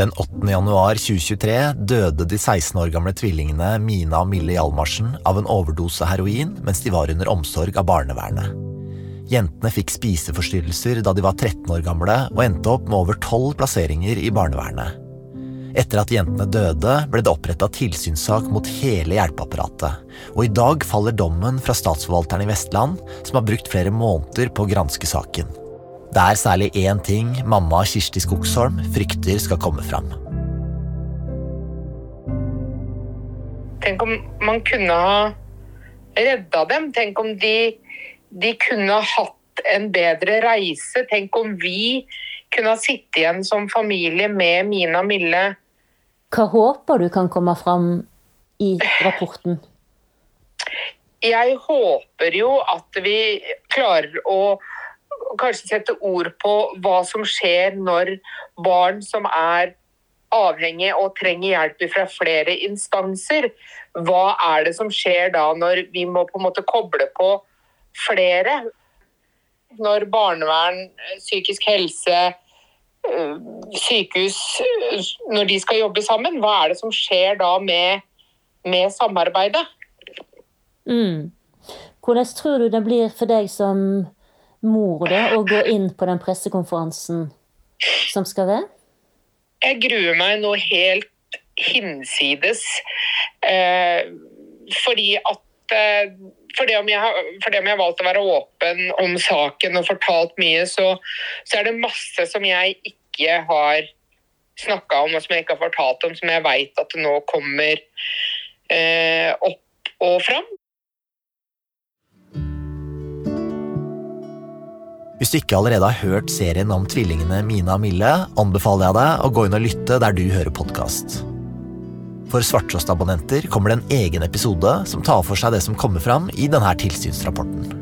Den 8. januar 2023 døde de 16 år gamle tvillingene Mina og Mille Hjalmarsen av en overdose heroin mens de var under omsorg av barnevernet. Jentene fikk spiseforstyrrelser da de var 13 år gamle og endte opp med over 12 plasseringer i barnevernet. Etter at jentene døde, ble det oppretta tilsynssak mot hele hjelpeapparatet, og i dag faller dommen fra statsforvalteren i Vestland, som har brukt flere måneder på å granske saken. Det er særlig én ting mamma Kirsti Skogsholm frykter skal komme fram. Tenk om man kunne ha redda dem. Tenk om de, de kunne hatt en bedre reise. Tenk om vi kunne ha sittet igjen som familie med Mina Mille. Hva håper du kan komme fram i rapporten? Jeg håper jo at vi klarer å kanskje sette ord på hva som skjer når barn som er avhengige og trenger hjelp fra flere instanser. Hva er det som skjer da når vi må på en måte koble på flere? Når barnevern, psykisk helse, øh, sykehus øh, Når de skal jobbe sammen, hva er det som skjer da med, med samarbeidet? Mm. Hvordan tror du det blir for deg som mor å gå inn på den pressekonferansen som skal være? Jeg gruer meg nå helt hinsides. Eh, fordi at eh, fordi om, jeg, fordi om jeg har valgt å være åpen om saken og fortalt mye, så, så er det masse som jeg ikke har snakka om og som jeg ikke har fortalt om, som jeg veit at nå kommer eh, opp og fram. Hvis du ikke allerede har hørt serien om tvillingene Mina og Mille, anbefaler jeg deg å gå inn og lytte der du hører podkast. For Svarttrost-abonnenter kommer det en egen episode som tar for seg det som kommer fram i denne tilsynsrapporten.